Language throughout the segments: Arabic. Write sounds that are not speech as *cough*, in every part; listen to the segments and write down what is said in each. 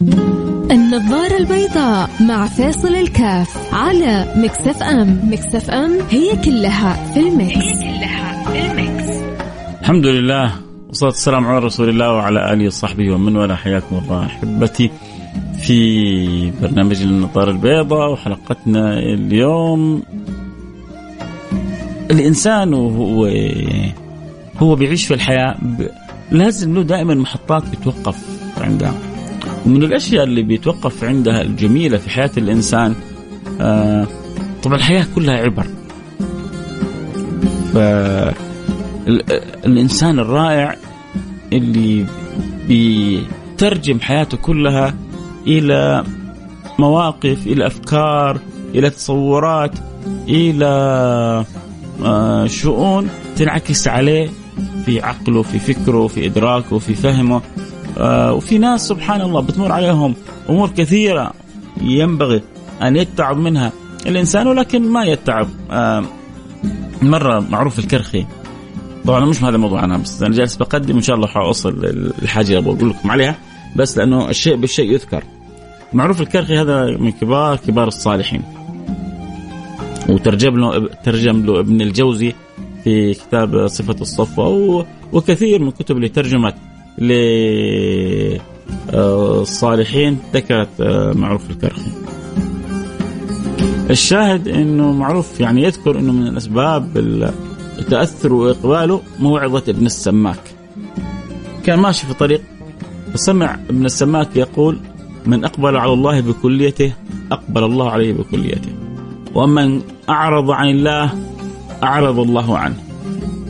النظارة البيضاء مع فيصل الكاف على Mix FM. Mix FM هي كلها في ال mix, هي كلها في ال mix. الحمد لله والصلاة والسلام على رسول الله وعلى آله وصحبه ومن والاه. حياكم الله أحبتي في برنامج النظارة البيضاء وحلقتنا اليوم الإنسان وهو هو بيعيش في الحياة لازم له دائما محطات بتوقف عندها. ومن الأشياء اللي بيتوقف عندها الجميلة في حياة الإنسان آه طبعا الحياة كلها عبر. الإنسان الرائع اللي بيترجم حياته كلها إلى مواقف إلى أفكار إلى تصورات إلى آه شؤون تنعكس عليه في عقله في فكره في إدراكه في فهمه. آه وفي ناس سبحان الله بتمر عليهم أمور كثيرة ينبغي أن يتعب منها الإنسان ولكن ما يتعب. آه مرة معروف الكرخي. طبعا مش هذا الموضوع أنا بس أنا جالس بقدم إن شاء الله حاوصل الحاجة اللي أبغى أقول لكم عليها بس لأنه الشيء بالشيء يذكر. معروف الكرخي هذا من كبار كبار الصالحين. وترجم له ترجم له ابن الجوزي في كتاب صفة الصفوة وكثير من كتب اللي ترجمت للصالحين ذكرت آه، معروف الكرخي الشاهد إنه معروف يعني يذكر إنه من الأسباب التأثر وإقباله موعظة ابن السماك. كان ماشي في طريق فسمع ابن السماك يقول من أقبل على الله بكليته أقبل الله عليه بكليته. ومن أعرض عن الله أعرض الله عنه.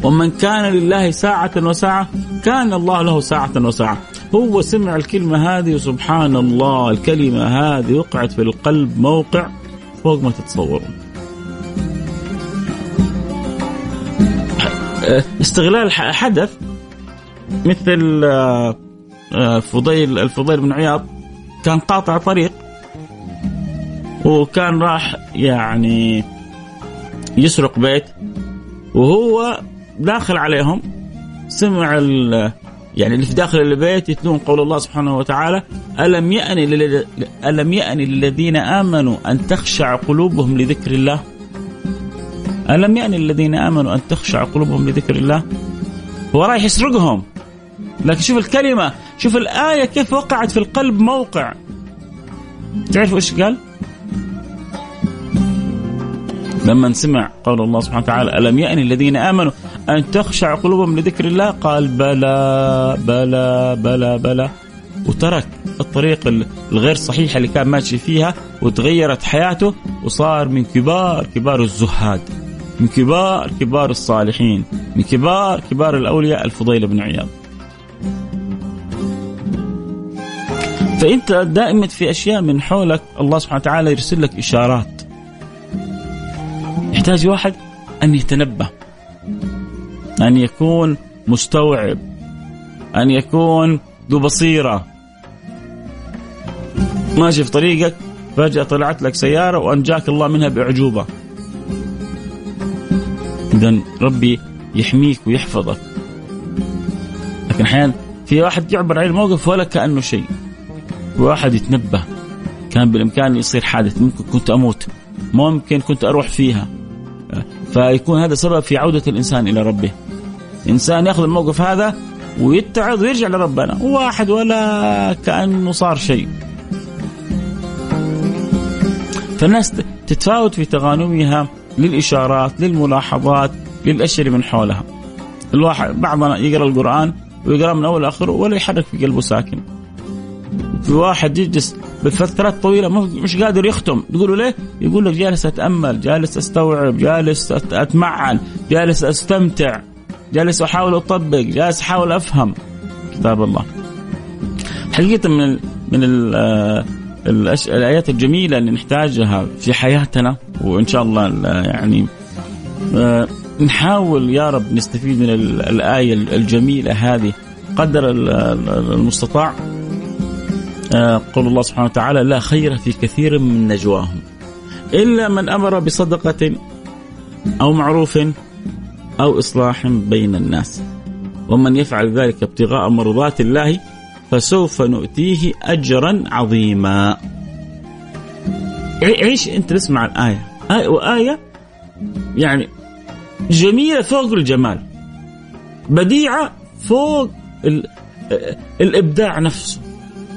ومن كان لله ساعة وساعة كان الله له ساعة وساعة. هو سمع الكلمة هذه وسبحان الله الكلمة هذه وقعت في القلب موقع فوق ما تتصورون. *coughs* استغلال حدث مثل آه، آه، فضيل الفضيل بن عياض كان قاطع طريق وكان راح يعني يسرق بيت وهو داخل عليهم. سمع يعني اللي في داخل البيت يتلون قول الله سبحانه وتعالى ألم يأن ألم يأن للذين آمنوا أن تخشع قلوبهم لذكر الله؟ ألم يأن للذين آمنوا أن تخشع قلوبهم لذكر الله؟ هو رايح يسرقهم. لكن شوف الكلمة شوف الآية كيف وقعت في القلب موقع. تعرفوا إيش قال؟ لما سمع قول الله سبحانه وتعالى ألم يأن الذين آمنوا أن تخشع قلوبهم لذكر الله؟ قال بلى بلى بلى بلى. وترك الطريق الغير صحيحة اللي كان ماشي فيها وتغيرت حياته وصار من كبار كبار الزهاد من كبار كبار الصالحين من كبار كبار الأولياء الفضيل بن عياض. فأنت دائما في أشياء من حولك الله سبحانه وتعالى يرسل لك إشارات. يحتاج واحد أن يتنبه أن يكون مستوعب أن يكون ذو بصيرة. ماشي في طريقك فجأة طلعت لك سيارة وأنجاك الله منها بأعجوبة. إذا ربي يحميك ويحفظك. لكن أحيانا في واحد يعبر عن الموقف ولا كأنه شيء. واحد يتنبه كان بالإمكان يصير حادث ممكن كنت أموت ممكن كنت أروح فيها. فيكون هذا سبب في عودة الإنسان إلى ربه. إنسان يأخذ الموقف هذا ويتعظ ويرجع لربنا. واحد ولا كأنه صار شيء. فالناس تتفاوت في تغانمها للإشارات للملاحظات للأشياء من حولها. الواحد بعضنا يقرأ القرآن ويقرأ من أول آخره ولا يحرك في قلبه ساكن. في واحد يجلس بالفترات طويلة مش قادر يختم تقولوا ليه؟ يقول لك جالس أتأمل، جالس أستوعب، جالس أتمعن، جالس أستمتع، جالس أحاول أطبق، جالس أحاول أفهم كتاب الله. حقيقة من من آه، الآيات الجميلة اللي نحتاجها في حياتنا وإن شاء الله يعني آه، نحاول يا رب نستفيد من الآية الجميلة هذه قدر المستطاع قول الله سبحانه وتعالى لا خير في كثير من نجواهم. إلا من أمر بصدقة أو معروف أو إصلاح بين الناس. ومن يفعل ذلك ابتغاء مرضات الله فسوف نؤتيه أجرا عظيما. عيش أنت تسمع الآية؟ آية وآية يعني جميلة فوق الجمال. بديعة فوق الإبداع نفسه.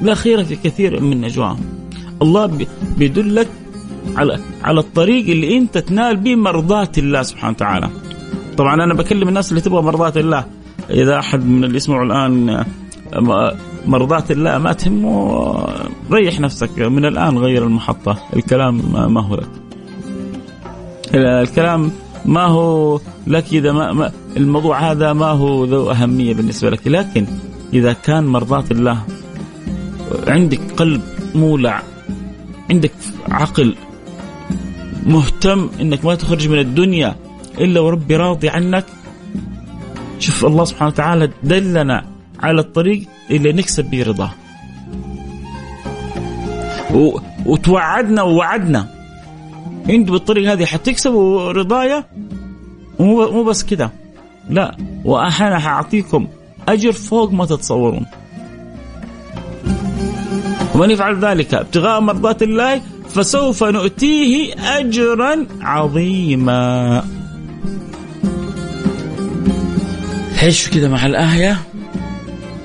لا خير في كثير من نجواهم. الله بيدلك على على الطريق اللي انت تنال به مرضاة الله سبحانه وتعالى. طبعا أنا بكلم الناس اللي تبغى مرضاة الله. إذا أحد من اللي يسمعوا الآن مرضاة الله ما تهمه ريح نفسك. من الآن غير المحطة. الكلام ما هو لك. الكلام ما هو لك إذا ما, ما الموضوع هذا ما هو ذو أهمية بالنسبة لك. لكن إذا كان مرضاة الله عندك قلب مولع عندك عقل مهتم إنك ما تخرج من الدنيا إلا وربي راضي عنك. شوف الله سبحانه وتعالى دلنا على الطريق اللي نكسب به رضاه. وتوعدنا ووعدنا. أنت بالطريق هذه حتكسبوا رضايا؟ مو بس كده. لا وأنا حأعطيكم أجر فوق ما تتصورون. ومن يفعل ذلك ابتغاء مرضات الله فسوف نؤتيه اجرا عظيما. عيشوا كذا مع الآية؟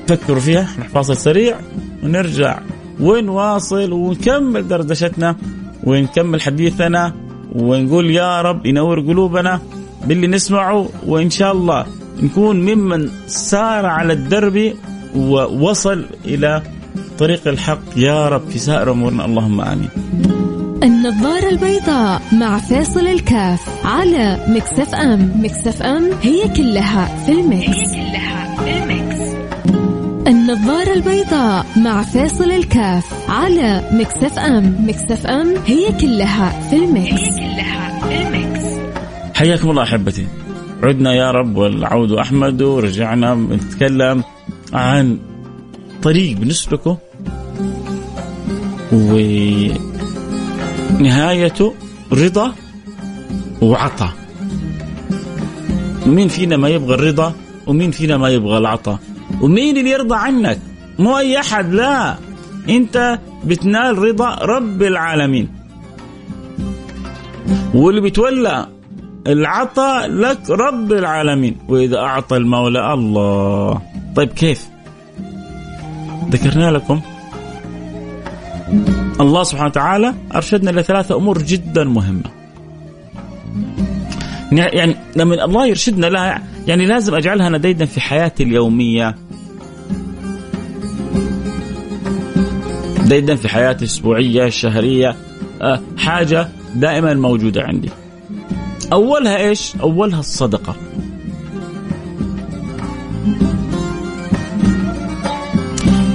فكروا فيها فاصل سريع ونرجع ونواصل ونكمل دردشتنا ونكمل حديثنا ونقول يا رب ينور قلوبنا باللي نسمعه وإن شاء الله نكون ممن سار على الدرب ووصل إلى طريق الحق يا رب في سائر أمورنا اللهم آمين. النظارة البيضاء مع فيصل الكاف على Mix FM، Mix FM هي كلها في ال mix. هي كلها في ال mix. النظارة البيضاء مع فيصل الكاف على Mix FM، Mix FM هي كلها في ال mix. هي كلها في ال mix. حياكم الله أحبتي. عدنا يا رب والعود أحمد ورجعنا نتكلم عن طريق بنسلكه ونهايته رضا وعطاء مين فينا ما يبغى الرضا ومين فينا ما يبغى العطاء ومين اللي يرضى عنك؟ مو أي أحد لا. أنت بتنال رضا رب العالمين. واللي بيتولى العطاء لك رب العالمين. وإذا أعطى المولى الله. طيب كيف؟ ذكرنا لكم الله سبحانه وتعالى أرشدنا لثلاثة أمور جدا مهمة. يعني لما الله يرشدنا لها يعني لازم أجعلها نديدا في حياتي اليومية. ديدا في حياتي الأسبوعية الشهرية أه حاجة دائما موجودة عندي. أولها إيش؟ أولها الصدقة.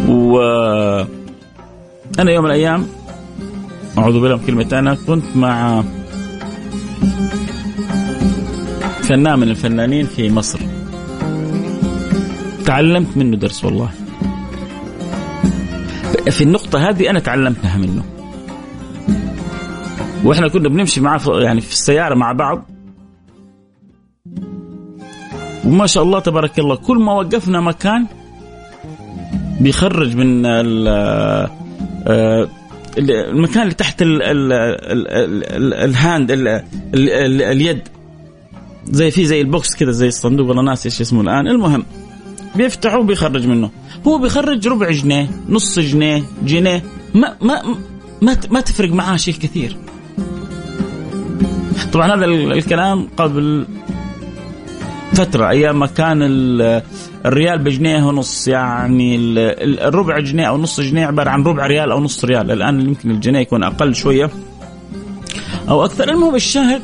و أنا يوم من الأيام أعوذ بالله من كلمة أنا كنت مع فنان من الفنانين في مصر. تعلمت منه درس والله. في النقطة هذه أنا تعلمتها منه. وإحنا كنا بنمشي معاه يعني في السيارة مع بعض. وما شاء الله تبارك الله كل ما وقفنا مكان بيخرج من المكان اللي تحت ال ال ال الهاند اليد. زي في زي البوكس كذا زي الصندوق والله ناسي إيش اسمه الآن. المهم بيفتحه وبيخرج منه. هو بيخرج ربع جنيه نص جنيه جنيه. ما ما ما, ما تفرق معاه شيء كثير. طبعا هذا الكلام قبل فترة أيام ما كان الريال بجنيه ونص يعني الربع جنيه أو نص جنيه عبارة عن ربع ريال أو نص ريال الآن يمكن الجنيه يكون أقل شوية أو أكثر المهم الشاهد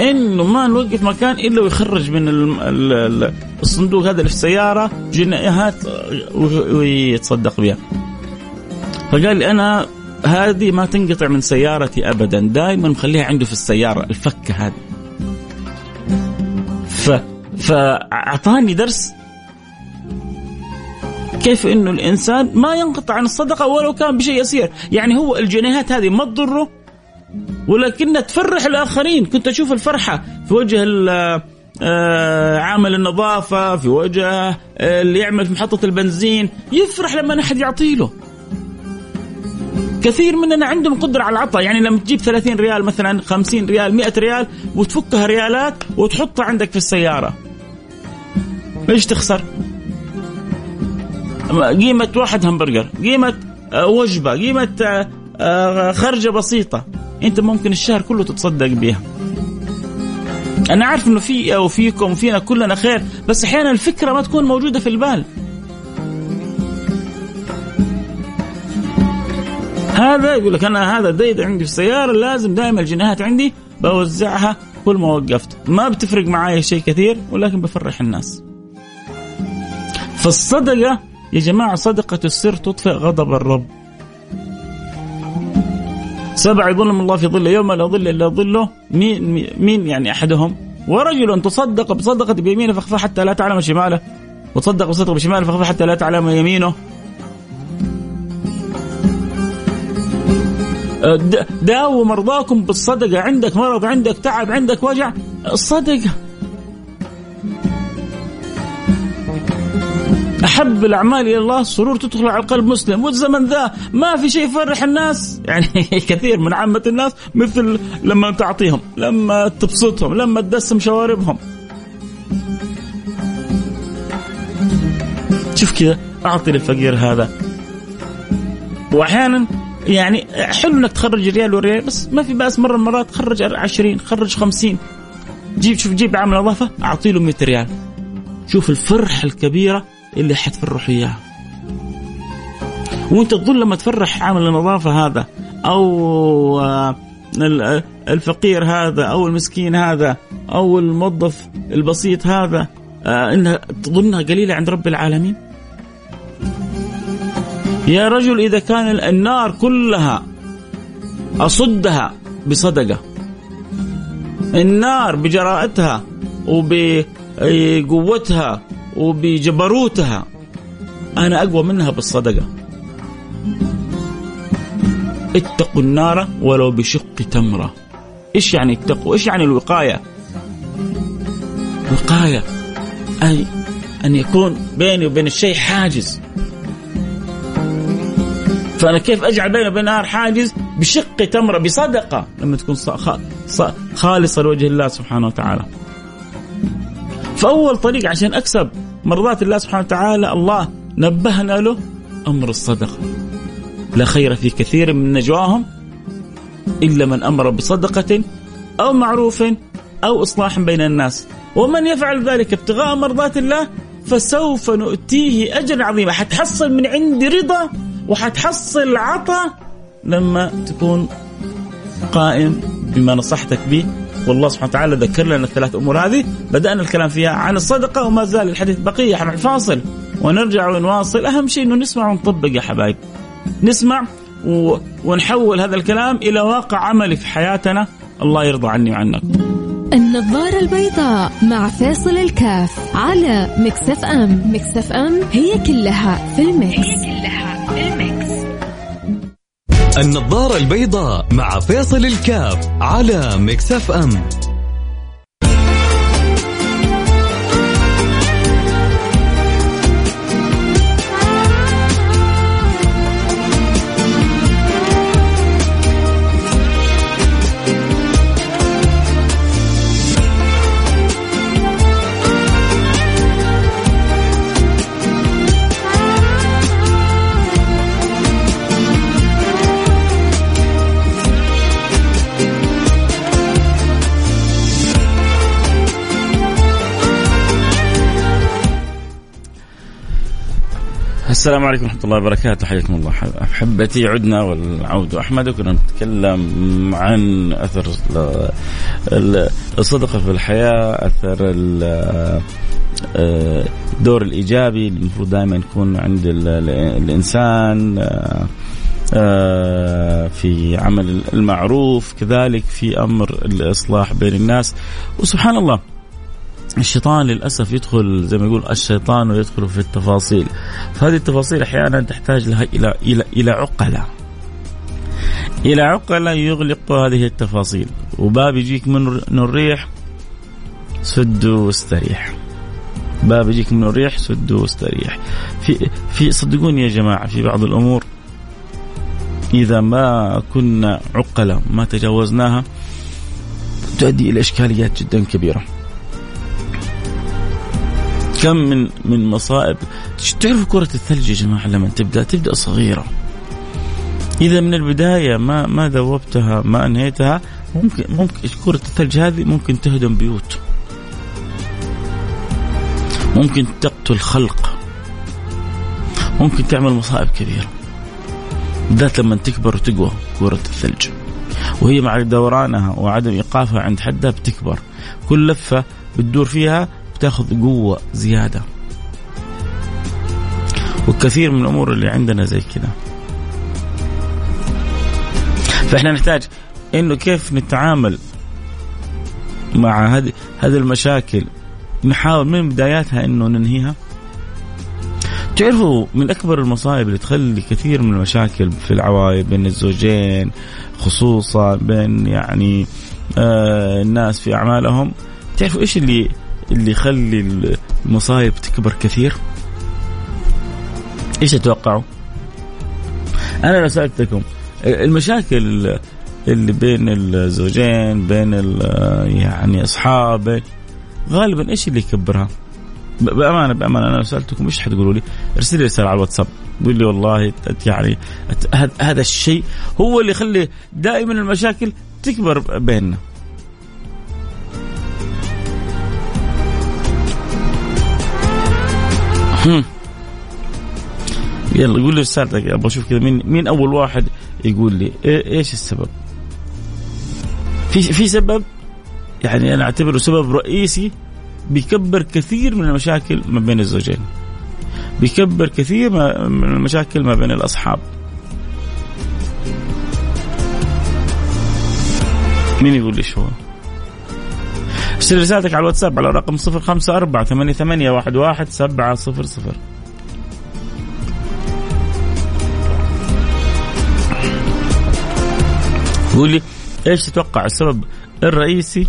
إنه ما نوقف مكان إلا ويخرج من الصندوق هذا اللي في السياره جنيهات ويتصدق بها. فقال لي أنا هذه ما تنقطع من سيارتي ابدا، دائما مخليها عنده في السيارة الفكة هذه. ف فاعطاني درس كيف إنه الإنسان ما ينقطع عن الصدقة ولو كان بشيء يسير، يعني هو الجنيهات هذه ما تضره ولكنها تفرح الآخرين، كنت أشوف الفرحة في وجه آه، عامل النظافة في وجهه اللي يعمل في محطة البنزين. يفرح لما أحد يعطيله كثير مننا عندهم قدرة على العطاء. يعني لما تجيب 30 ريال مثلا 50 ريال 100 ريال وتفكها ريالات وتحطها عندك في السيارة. إيش تخسر؟ قيمة واحد همبرجر قيمة آه، وجبة قيمة آه، آه، خرجة بسيطة. أنت ممكن الشهر كله تتصدق بها أنا عارف إنه في وفيكم وفينا كلنا خير بس أحيانا الفكرة ما تكون موجودة في البال. هذا يقول لك أنا هذا ديد عندي في السيارة لازم دائما الجنيهات عندي بوزعها كل ما وقفت. ما بتفرق معايا شيء كثير ولكن بفرح الناس. فالصدقة يا جماعة صدقة السر تطفئ غضب الرب. سبع يظلم الله في ظله يوم لا ظل إلا ظله. مين مين يعني أحدهم؟ ورجل تصدق بصدقة بيمينه فاخفى حتى لا تعلم شماله. وتصدق بصدقة بشماله فاخفى حتى لا تعلم يمينه. داووا مرضاكم بالصدقة. عندك مرض عندك تعب عندك وجع. الصدقة. أحب الأعمال إلى الله. سرور تدخل على قلب مسلم. والزمن ذا ما في شيء يفرح الناس. يعني *laughs* كثير من عامة الناس مثل لما تعطيهم لما تبسطهم لما تدسم شواربهم. شوف كذا اعطي للفقير هذا. وأحيانا يعني حلو إنك تخرج ريال وريال بس ما في بأس مرة من المرات خرج 20 خرج 50 جيب شوف جيب عامل نظافه اعطي له 100 ريال. شوف الفرحة الكبيرة اللي حتفرح إياها. وأنت تظن لما تفرح عامل النظافه هذا أو آه، الفقير هذا أو المسكين هذا أو الموظف البسيط هذا آه، إنها تظنها قليلة عند رب العالمين؟ يا رجل إذا كان النار كلها أصدها بصدقة النار بجراءتها وبقوتها وبجبروتها أنا أقوى منها بالصدقة. اتقوا النار ولو بشق تمرة. إيش يعني اتقوا؟ إيش يعني الوقاية؟ وقاية أي أن يكون بيني وبين الشيء حاجز. فأنا كيف أجعل بيني وبين النار حاجز بشق تمرة بصدقة لما تكون خالصة لوجه الله سبحانه وتعالى. فأول طريق عشان أكسب مرضات الله سبحانه وتعالى الله نبهنا له أمر الصدقة. لا خير في كثير من نجواهم إلا من أمر بصدقة أو معروف أو إصلاح بين الناس. ومن يفعل ذلك ابتغاء مرضات الله فسوف نؤتيه أجرا عظيما. حتحصل من عندي رضا وحتحصل عطاء لما تكون قائم بما نصحتك به. والله سبحانه وتعالى ذكر لنا الثلاث أمور هذه. بدأنا الكلام فيها عن الصدقة وما زال الحديث بقية. حنروح فاصل ونرجع ونواصل. أهم شيء إنه نسمع ونطبق يا حبايب. نسمع و... ونحول هذا الكلام إلى واقع عملي في حياتنا. الله يرضى عني وعنك. النظارة البيضاء مع فيصل الكاف على Mix FM. Mix FM هي كلها في ال mix هي كلها في ال mix النظارة البيضاء مع فيصل الكاف على Mix FM. السلام عليكم ورحمة الله وبركاته. حياكم الله. أحبتي عدنا والعود أحمد وكنا نتكلم عن أثر الصدقة في الحياة أثر الدور الإيجابي المفروض دائما يكون عند الإنسان في عمل المعروف كذلك في أمر الإصلاح بين الناس. وسبحان الله الشيطان للأسف يدخل زي ما يقول الشيطان ويدخل في التفاصيل. فهذه التفاصيل أحيانا تحتاج لها إلى إلى إلى عقلة. إلى عقلة يغلق هذه التفاصيل. وباب يجيك من الريح سدوا واستريح. باب يجيك من الريح سدوا واستريح. في في صدقوني يا جماعة في بعض الأمور إذا ما كنا عقلاء ما تجاوزناها تؤدي إلى إشكاليات جدا كبيرة. كم من من مصائب. تعرفوا كرة الثلج يا جماعة لما تبدأ؟ تبدأ صغيرة. إذا من البداية ما ما ذوبتها ما أنهيتها ممكن ممكن كرة الثلج هذه ممكن تهدم بيوت. ممكن تقتل خلق. ممكن تعمل مصائب كبيرة. بالذات لما تكبر وتقوى كرة الثلج. وهي مع دورانها وعدم إيقافها عند حدها بتكبر كل لفة بتدور فيها بتاخذ قوة زيادة. وكثير من الأمور اللي عندنا زي كذا. فإحنا نحتاج إنه كيف نتعامل مع هذه هذه المشاكل. نحاول من بداياتها إنه ننهيها. تعرفوا من أكبر المصائب اللي تخلي كثير من المشاكل في العوائل بين الزوجين خصوصا بين يعني آه الناس في أعمالهم. تعرفوا إيش اللي اللي يخلي المصايب تكبر كثير إيش تتوقعوا أنا لو سألتكم المشاكل اللي بين الزوجين بين يعني اصحاب غالبا إيش اللي يكبرها؟ بأمانة بأمانة أنا لو سألتكم إيش حتقولوا لي؟ ارسل لي رسالة على الواتساب قول لي والله يعني هذا الشيء هو اللي يخلي دائما المشاكل تكبر بيننا. يلا قول لي رسالتك أبغى أشوف كذا مين مين أول واحد يقول لي إيش السبب؟ في في سبب يعني أنا أعتبره سبب رئيسي بيكبر كثير من المشاكل ما بين الزوجين. بيكبر كثير من المشاكل ما بين الأصحاب. مين يقول لي شو هو؟ ارسل رسالتك على الواتساب على رقم 054 88 11 700 قول لي إيش تتوقع السبب الرئيسي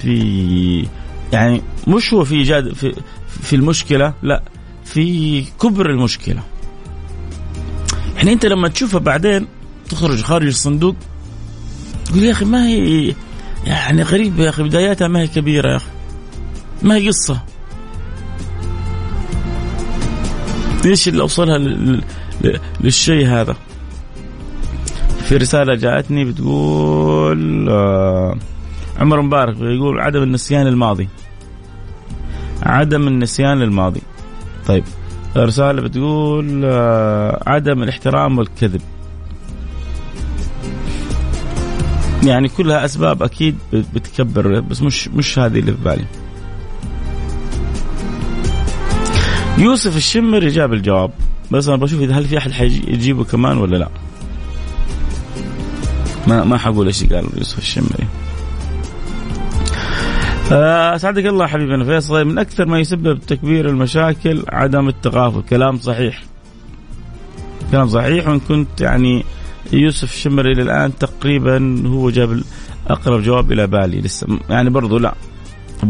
في يعني مش هو في إيجاد في في المشكلة لا في كبر المشكلة. يعني أنت لما تشوفها بعدين تخرج خارج الصندوق تقول يا أخي ما هي يعني غريبه يا أخي بداياتها ما هي كبيرة يا أخي. ما هي قصة. إيش اللي أوصلها للشيء هذا؟ في رسالة جاءتني بتقول آه عمر مبارك يقول عدم النسيان الماضي. عدم النسيان الماضي. طيب رساله بتقول آه عدم الاحترام والكذب. يعني كلها أسباب أكيد بتكبر بس مش مش هذه اللي في بالي. يوسف الشمري جاب الجواب. بس أنا بشوف إذا هل في أحد حيجيبه كمان ولا لا. ما ما حقول إيش قال يوسف الشمري. آه، أسعدك الله حبيبنا فيصل. من أكثر ما يسبب تكبير المشاكل عدم التغافل. كلام صحيح. كلام صحيح وإن كنت يعني يوسف الشمري إلى الان تقريبا هو جاب أقرب جواب إلى بالي لسه. يعني برضو لا.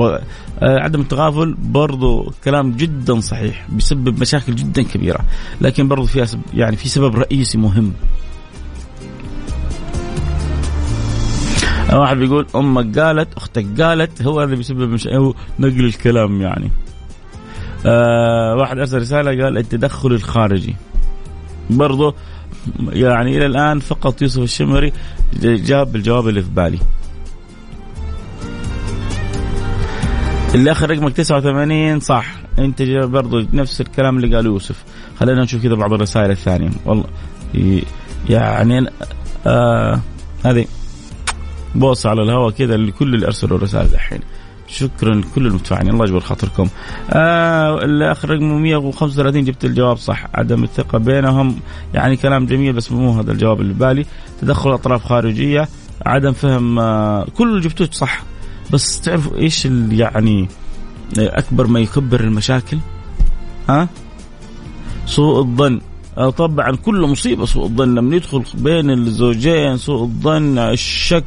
آه، عدم التغافل برضو كلام جدا صحيح بيسبب مشاكل جدا كبيرة. لكن برضو في يعني في سبب رئيسي مهم. واحد بيقول أمك قالت أختك قالت هو اللي بيسبب مش هو نقل الكلام يعني. آه واحد أرسل رسالة قال التدخل الخارجي. برضه يعني إلى الآن فقط يوسف الشمري جاب الجواب اللي في بالي. اللي آخر رقمك 89 صح. أنت برضو نفس الكلام اللي قاله يوسف. خلينا نشوف كذا بعض الرسائل الثانية. والله يعني آه هذه بوص على الهواء كذا لكل اللي ارسلوا رسائل الحين شكرا لكل المتفاعلين. الله يجبر خاطركم. آه الآخر رقم 135 جبت الجواب صح. عدم الثقة بينهم. يعني كلام جميل بس مو هذا الجواب اللي بالي. تدخل أطراف خارجية. عدم فهم آه كل اللي جبتوه صح. بس تعرفوا إيش اللي يعني أكبر ما يكبر المشاكل؟ ها؟ سوء الظن. آه، طبعا كل مصيبة سوء الظن لما يدخل بين الزوجين سوء الظن الشك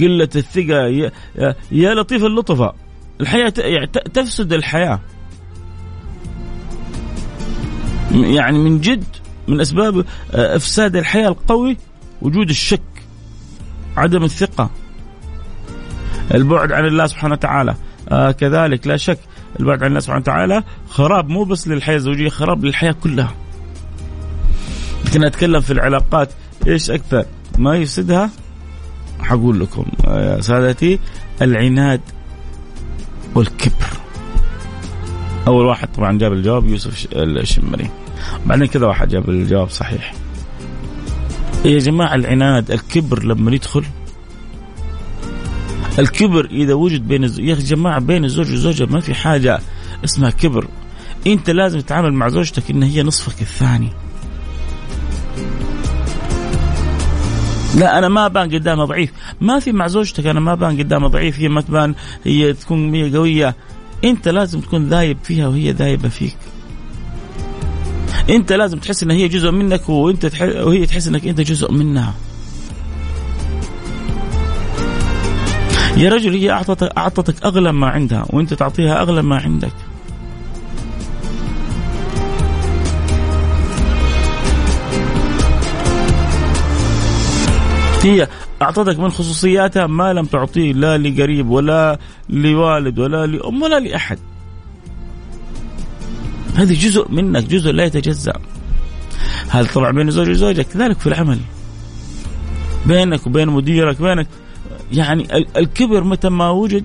قلة الثقة يا, يا لطيف اللطفاء الحياة يعني تفسد الحياة. يعني من جد من أسباب آه، إفساد الحياة القوي وجود الشك عدم الثقة. البعد عن الله سبحانه وتعالى. آه كذلك لا شك. البعد عن الله سبحانه وتعالى خراب مو بس للحياة الزوجية خراب للحياة كلها. لكن اتكلم في العلاقات. إيش أكثر؟ ما يفسدها؟ حقول لكم يا سادتي العناد والكبر. أول واحد طبعا جاب الجواب يوسف الشمري. بعدين كذا واحد جاب الجواب صحيح. يا جماعة العناد الكبر لما يدخل الكبر إذا وجد بين الزوج يا جماعة بين الزوج والزوجه ما في حاجة اسمها كبر. أنت لازم تتعامل مع زوجتك إن هي نصفك الثاني. لا أنا ما بان قدامها ضعيف. ما في مع زوجتك أنا ما بان قدامها ضعيف. هي ما تبان هي تكون هي قوية. أنت لازم تكون ذايب فيها وهي ذايبه فيك. أنت لازم تحس إن هي جزء منك وأنت تح... وهي تحس إنك أنت جزء منها. يا رجل هي اعطتك أعطتك أغلى ما عندها وأنت تعطيها أغلى ما عندك. هي أعطتك من خصوصياتها ما لم تعطيه لا لقريب ولا لوالد ولا لام ولا لأحد. هذه جزء منك جزء لا يتجزأ. هذا طبعا بين الزوج وزوجك كذلك في العمل. بينك وبين مديرك بينك يعني الكبر متى ما وجد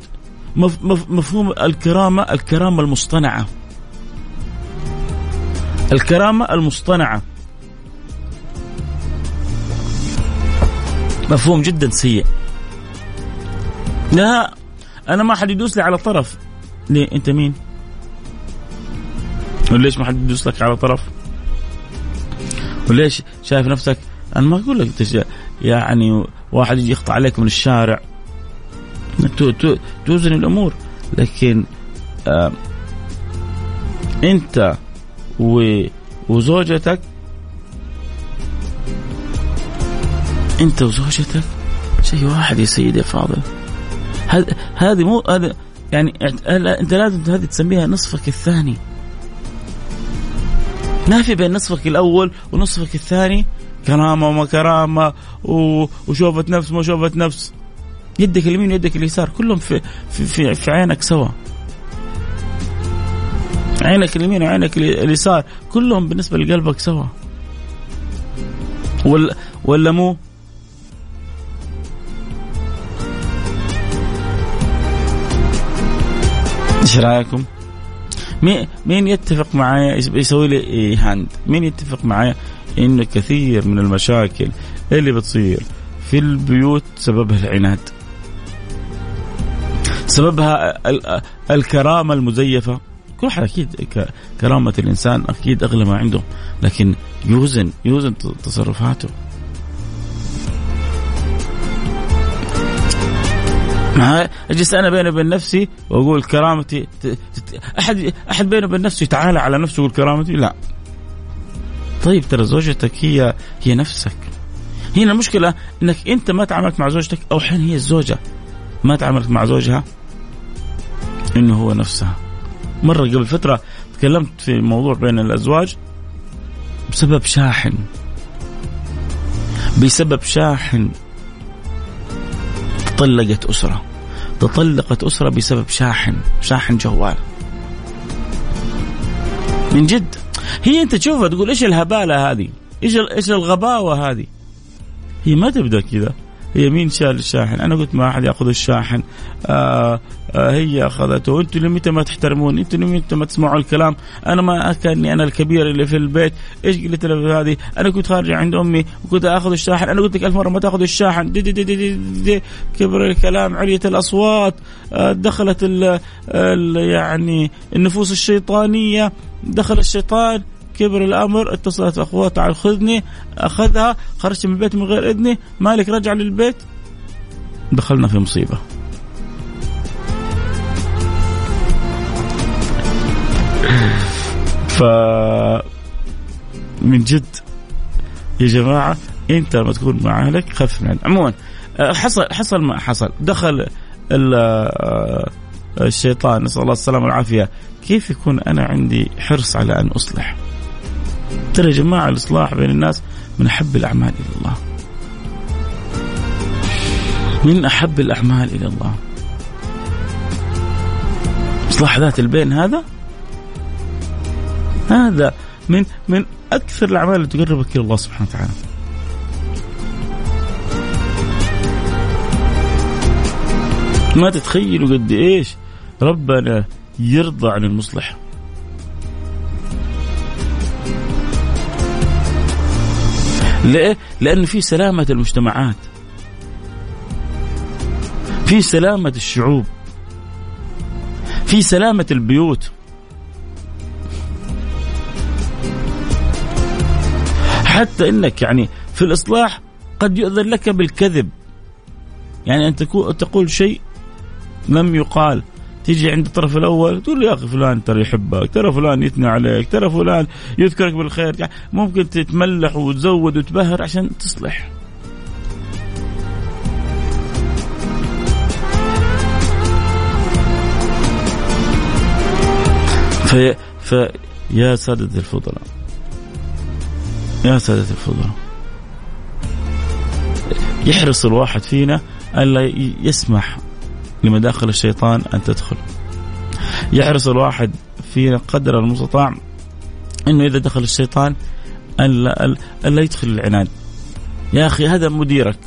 مفهوم الكرامة الكرامة المصطنعة. الكرامة المصطنعة. مفهوم جدا سيء. لا أنا ما حد يدوس لي على طرف. ليه؟ أنت مين؟ وليش ما حد يدوس لك على طرف؟ وليش شايف نفسك؟ أنا ما أقول لك يعني واحد يجي يخطأ عليك من الشارع. توزن الأمور. لكن آه أنت وزوجتك أنت وزوجتك؟ شيء واحد يا سيدي فاضل. هذه مو هذا يعني انت لازم هذه تسميها نصفك الثاني. ما في بين نصفك الأول ونصفك الثاني. كرامة وما كرامة وشوفة نفس ما شوفة نفس. يدك اليمين ويدك اليسار كلهم في في في, في عينك سوا. عينك اليمين وعينك اليسار كلهم بالنسبة لقلبك سوا. ولا ولا مو؟ إيش رأيكم؟ مين يتفق معايا يسوي لي هاند؟ مين يتفق معايا انه كثير من المشاكل اللي بتصير في البيوت سببها العناد. سببها الكرامة المزيفة كل واحد أكيد كرامة الإنسان أكيد أغلى ما عنده لكن يوزن يوزن تصرفاته أجلس أنا بيني وبين نفسي وأقول كرامتي أحد أحد بينه وبين نفسه يتعالى على نفسه ويقول كرامتي؟ لا. طيب ترى زوجتك هي هي نفسك. هنا المشكلة إنك أنت ما تعاملت مع زوجتك أو حين هي الزوجة. ما تعاملت مع زوجها إنه هو نفسها. مرة قبل فترة تكلمت في موضوع بين الأزواج بسبب شاحن. بسبب شاحن. تطلقت أسرة. تطلقت أسرة بسبب شاحن شاحن جوال. من جد. هي أنت تشوفها تقول إيش الهبالة هذه؟ إيش إيش الغباوة هذه؟ هي ما تبدأ كذا. هي مين شال الشاحن؟ أنا قلت ما أحد يأخذ الشاحن آه آه هي أخذته، أنتم لمتى ما تحترمون؟ أنتم لمتى ما تسمعوا الكلام؟ أنا ما كاني أنا الكبير اللي في البيت، إيش قلت هذه؟ أنا كنت خارج عند أمي وكنت أخذ الشاحن، أنا قلت لك ألف مرة ما تأخذ الشاحن، دي دي دي دي دي دي كبر الكلام، عليت الأصوات، آه دخلت ال ال يعني النفوس الشيطانية، دخل الشيطان كبر الأمر اتصلت اخواته على خذني أخذها خرجت من البيت من غير اذني مالك رجع للبيت دخلنا في مصيبة. ف من جد يا جماعة أنت لما تكون مع أهلك خف من عموما حصل حصل ما حصل. دخل الشيطان نسأل الله السلامة والعافية. كيف يكون أنا عندي حرص على أن أصلح؟ ترى يا جماعة الإصلاح بين الناس من أحب الأعمال إلى الله. من أحب الأعمال إلى الله. إصلاح ذات البين هذا؟ هذا من من أكثر الأعمال اللي تقربك إلى الله سبحانه وتعالى. ما تتخيلوا قد إيش ربنا يرضى عن المصلح. ليه؟ لأن في سلامة المجتمعات. في سلامة الشعوب. في سلامة البيوت. حتى إنك يعني في الإصلاح قد يؤذن لك بالكذب. يعني أن تقول شيء لم يقال. تيجي عند الطرف الأول تقول له يا أخي فلان ترى يحبك، ترى فلان يثني عليك، ترى فلان يذكرك بالخير، يعني ممكن تتملح وتزود وتبهر عشان تصلح. في في يا سادة الفضلاء يا سادة الفضلاء يحرص الواحد فينا ألا يسمح لمداخل الشيطان أن تدخل. يحرص الواحد فينا قدر المستطاع أنه إذا دخل الشيطان ألا, ألا يدخل العناد. يا أخي هذا مديرك.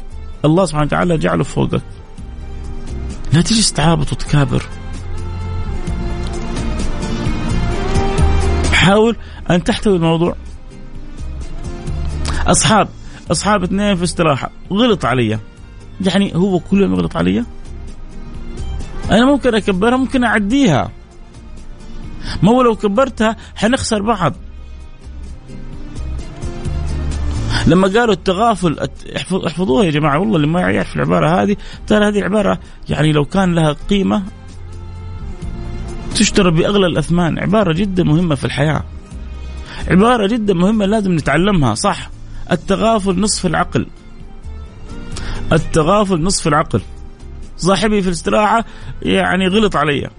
الله سبحانه وتعالى جعله فوقك. لا تجلس تعابط وتكابر. حاول أن تحتوي الموضوع. أصحاب أصحاب اثنين في استراحة. غلط علي. يعني هو كل يوم يغلط علي؟ أنا ممكن أكبرها ممكن أعديها. ما هو لو كبرتها حنخسر بعض. لما قالوا التغافل احفظوها يا جماعة والله اللي ما يعرف العبارة هذه ترى هذه العباره يعني لو كان لها قيمة تشترى بأغلى الأثمان. عبارة جدا مهمة في الحياة. عبارة جدا مهمة لازم نتعلمها صح. التغافل نصف العقل. التغافل نصف العقل. صاحبي في الاستراحة يعني غلط علي.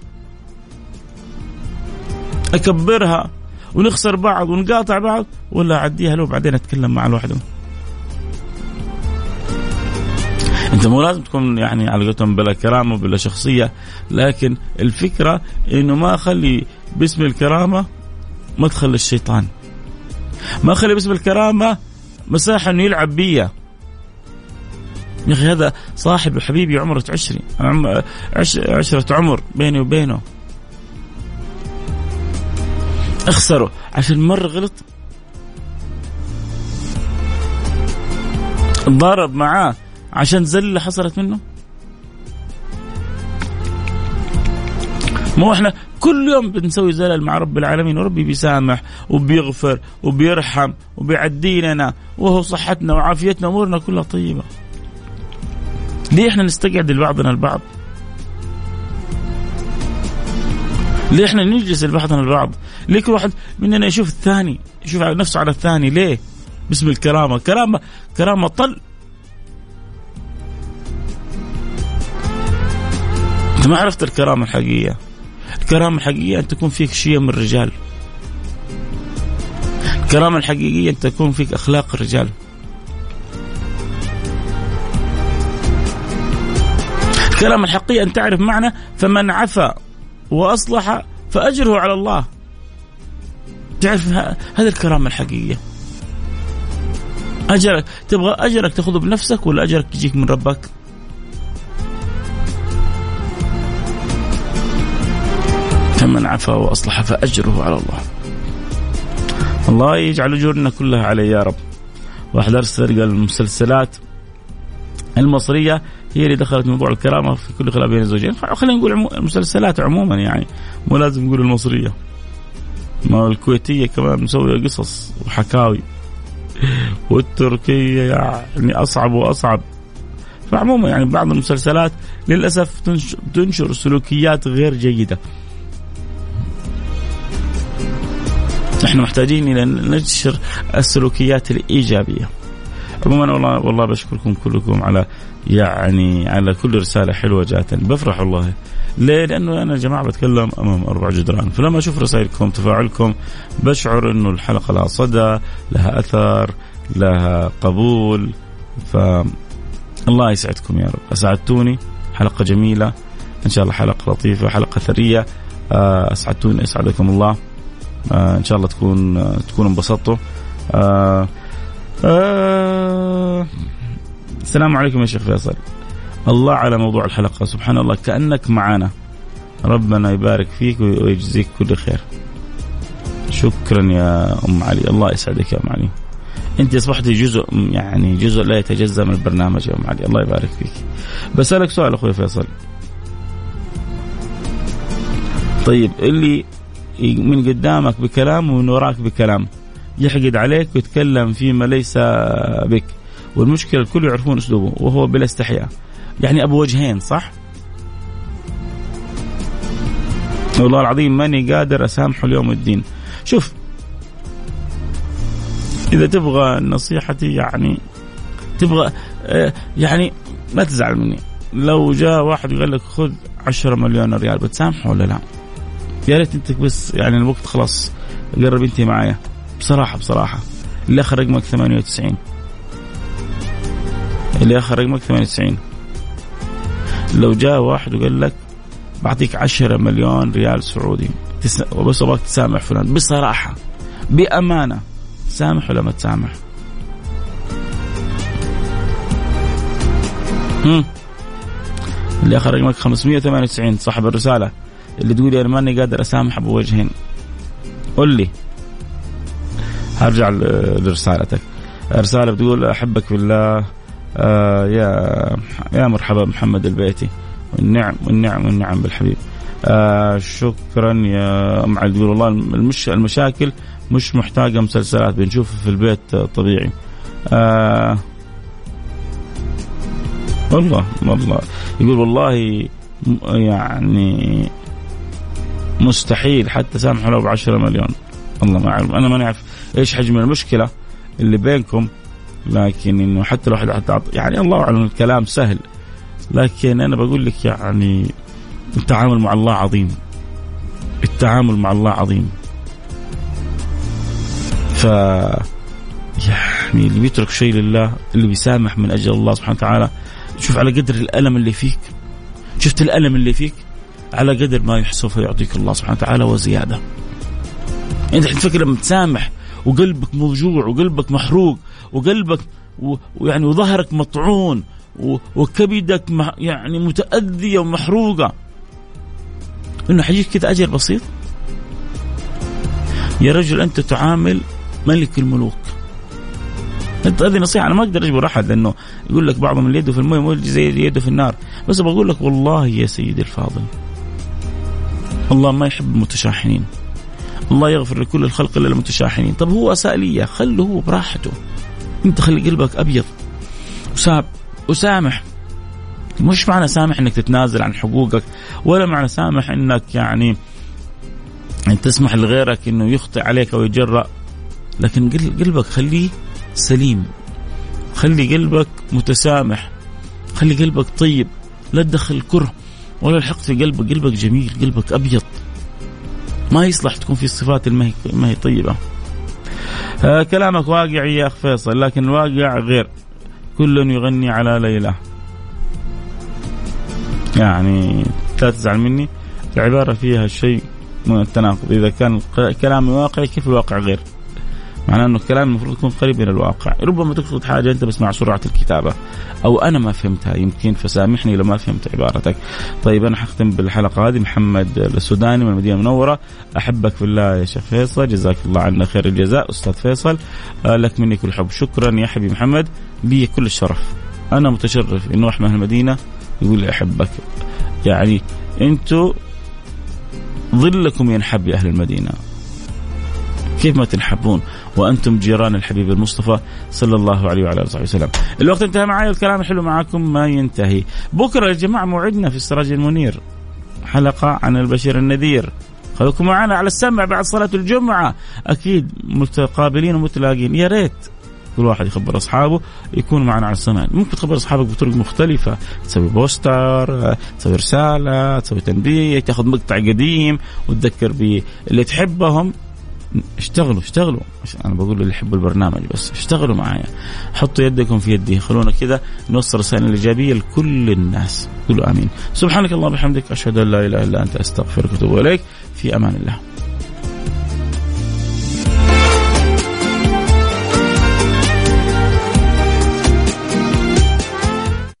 أكبرها ونخسر بعض ونقاطع بعض ولا أعديها له بعدين أتكلم مع لوحده أنت مو لازم تكون يعني على قولتهم بلا كرامة بلا شخصية لكن الفكرة إنه ما أخلي باسم الكرامة مدخل للشيطان ما أخلي باسم الكرامة مساحة إنه يلعب بيا. يا أخي هذا صاحب وحبيبي عمرة عشري. عشرة عمر بيني وبينه. أخسره عشان مرة غلط. ضارب معاه عشان زلة حصلت منه. مو إحنا كل يوم بنسوي زلل مع رب العالمين وربي بيسامح وبيغفر وبيرحم وبيعدي لنا وهو صحتنا وعافيتنا امورنا كلها طيبة. ليه إحنا نستقعد لبعضنا البعض؟ ليه إحنا نجلس لبعضنا البعض؟ ليه كل واحد مننا يشوف الثاني يشوف على نفسه على الثاني؟ ليه؟ باسم الكرامة. كرامة كرامة طل. انت ما عرفت الكرامة الحقيقية. الكرامة الحقيقية أن تكون فيك شيء من الرجال. الكرامة الحقيقية أن تكون فيك أخلاق الرجال. الكلام الحقيقي أن تعرف معنى فمن عفا وأصلح فأجره على الله. تعرف هذه الكرامة الحقيقية أجرك تبغى أجرك تأخذه بنفسك ولا أجرك يجيك من ربك؟ فمن عفا وأصلح فأجره على الله. الله يجعل أجورنا كلها عليه يا رب. واحد أرسل قال المسلسلات. المصرية هي اللي دخلت موضوع الكرامة في كل خلاف بين الزوجين. خلينا نقول عمو... المسلسلات عموما يعني مو لازم نقول المصرية. ما الكويتية كمان مسوية قصص وحكاوي. *laughs* والتركية يعني أصعب وأصعب. فعموما يعني بعض المسلسلات للأسف تنشر سلوكيات غير جيدة. نحن محتاجين إلى ننشر السلوكيات الإيجابية. عموما والله والله بشكركم كلكم على يعني على كل رسالة حلوة جاتني بفرح والله. ليه؟ لأنه أنا يا جماعة بتكلم أمام أربع جدران، فلما أشوف رسائلكم تفاعلكم بشعر إنه الحلقة لها صدى، لها أثر، لها قبول. ف الله يسعدكم يا رب، أسعدتوني. حلقة جميلة. إن شاء الله حلقة لطيفة، حلقة ثرية. آه، أسعدتوني أسعدكم الله. آه، إن شاء الله تكون تكونوا انبسطتوا. السلام عليكم يا شيخ فيصل. الله على موضوع الحلقة. سبحان الله كأنك معنا ربنا يبارك فيك ويجزيك كل خير. شكرا يا أم علي. الله يسعدك يا أم علي. أنت اصبحتي جزء يعني جزء لا يتجزأ من البرنامج يا أم علي. الله يبارك فيك. بسألك سؤال أخوي فيصل. طيب اللي من قدامك بكلام ومن وراك بكلام يحقد عليك ويتكلم فيما ليس بك. والمشكلة الكل يعرفون أسلوبه وهو بلا استحياء. يعني أبو وجهين صح؟ والله العظيم ماني قادر أسامحه ليوم الدين. شوف إذا تبغى نصيحتي يعني تبغى آه، يعني ما تزعل مني. لو جاء واحد وقال لك خذ 10 مليون ريال بتسامحه ولا لا؟ يا ريت أنت بس يعني الوقت خلاص قرب انت معايا. بصراحة بصراحة. اللي اخر رقمك 98 اللي آخر رقمك 98 لو جاء واحد وقال لك بعطيك 10 مليون ريال سعودي وبس أبغاك تسامح فلان بصراحة بأمانة سامح ولا ما تسامح؟ هم. اللي آخر رقمك 598 صاحب الرسالة. اللي تقول أنا ماني قادر أسامح ابو وجهين قل لي. هرجع لرسالتك. رساله بتقول أحبك في الله. آه يا يا مرحبا محمد البيتي. والنعم والنعم والنعم بالحبيب. آه شكرا يا أم علي. تقول والله المش المشاكل مش محتاجة مسلسلات بنشوفها في البيت طبيعي. آه والله والله. يقول والله يعني مستحيل حتى سامحوا له ب 10 مليون. الله ما أعلم. أنا ما نعرف إيش حجم المشكلة اللي بينكم لكن إنه حتى لو حد يعني الله أعلم الكلام سهل. لكن أنا بقول لك يعني التعامل مع الله عظيم. التعامل مع الله عظيم. ف يعني اللي بيترك شيء لله اللي بيسامح من أجل الله سبحانه وتعالى شوف على قدر الألم اللي فيك. شفت الألم اللي فيك؟ على قدر ما سوف يعطيك الله سبحانه وتعالى وزيادة. أنت تفكر لما تسامح وقلبك موجوع وقلبك محروق وقلبك ويعني وظهرك مطعون وكبدك يعني متأذية ومحروقة. إنه حيجيك كذا أجر بسيط؟ يا رجل أنت تعامل ملك الملوك. أنت هذه نصيحة أنا ما أقدر أجبر أحد لأنه يقول لك بعضهم يده في مو زي يده في النار. بس بقول لك والله يا سيدي الفاضل الله ما يحب المتشاحنين. الله يغفر لكل الخلق إلا المتشاحنين. طب هو اساء لي خله هو براحته. أنت خلي قلبك أبيض. وساب وسامح. مش معنى سامح إنك تتنازل عن حقوقك ولا معنى سامح إنك يعني أن تسمح لغيرك إنه يخطئ عليك أو يجرأ. لكن قلبك خليه سليم. خلي قلبك متسامح. خلي قلبك طيب. لا تدخل كره. ولا الحقد في قلبك قلبك جميل قلبك أبيض. ما يصلح تكون في صفات ما هي طيبة. آه كلامك واقعي يا أخ فيصل لكن الواقع غير. كل يغني على ليلى يعني لا تزعل مني العبارة فيها شيء من التناقض. إذا كان كلامي واقعي كيف الواقع غير؟ معناه إنه الكلام المفروض يكون قريب من الواقع. ربما تقصد حاجة أنت بس مع سرعة الكتابة. أو أنا ما فهمتها يمكن فسامحني لو ما فهمت عبارتك. طيب أنا حختم بالحلقة هذه. محمد السوداني من المدينة المنورة. أحبك في الله يا شيخ فيصل. جزاك الله عنا خير الجزاء. أستاذ فيصل آه، لك مني كل حب. شكرا يا حبيبي محمد. لي كل الشرف. أنا متشرف إنه واحد من المدينة يقول لي أحبك. يعني أنتم ظلكم ينحب يا أهل المدينة. كيف ما تنحبون وأنتم جيران الحبيب المصطفى صلى الله عليه وعلى آله وسلم. الوقت انتهى معي والكلام الحلو معكم ما ينتهي. بكرة يا جماعة موعدنا في السراج المنير حلقة عن البشير النذير. خليكم معنا على السمع بعد صلاة الجمعة أكيد متقابلين ومتلاقين يا ريت كل واحد يخبر أصحابه يكون معنا على السمع ممكن تخبر أصحابك بطرق مختلفة تسوي بوستر تسوي رسالة تسوي تنبيه تاخذ مقطع قديم وتذكر باللي تحبهم اشتغلوا اشتغلوا. أنا بقول اللي يحبوا البرنامج بس اشتغلوا معايا. حطوا يدكم في يدي خلونا كذا نوصل رسائل الإيجابية لكل الناس. قولوا آمين. سبحانك اللهم وبحمدك أشهد أن لا إله إلا أنت أستغفرك وأتوب إليك. في أمان الله.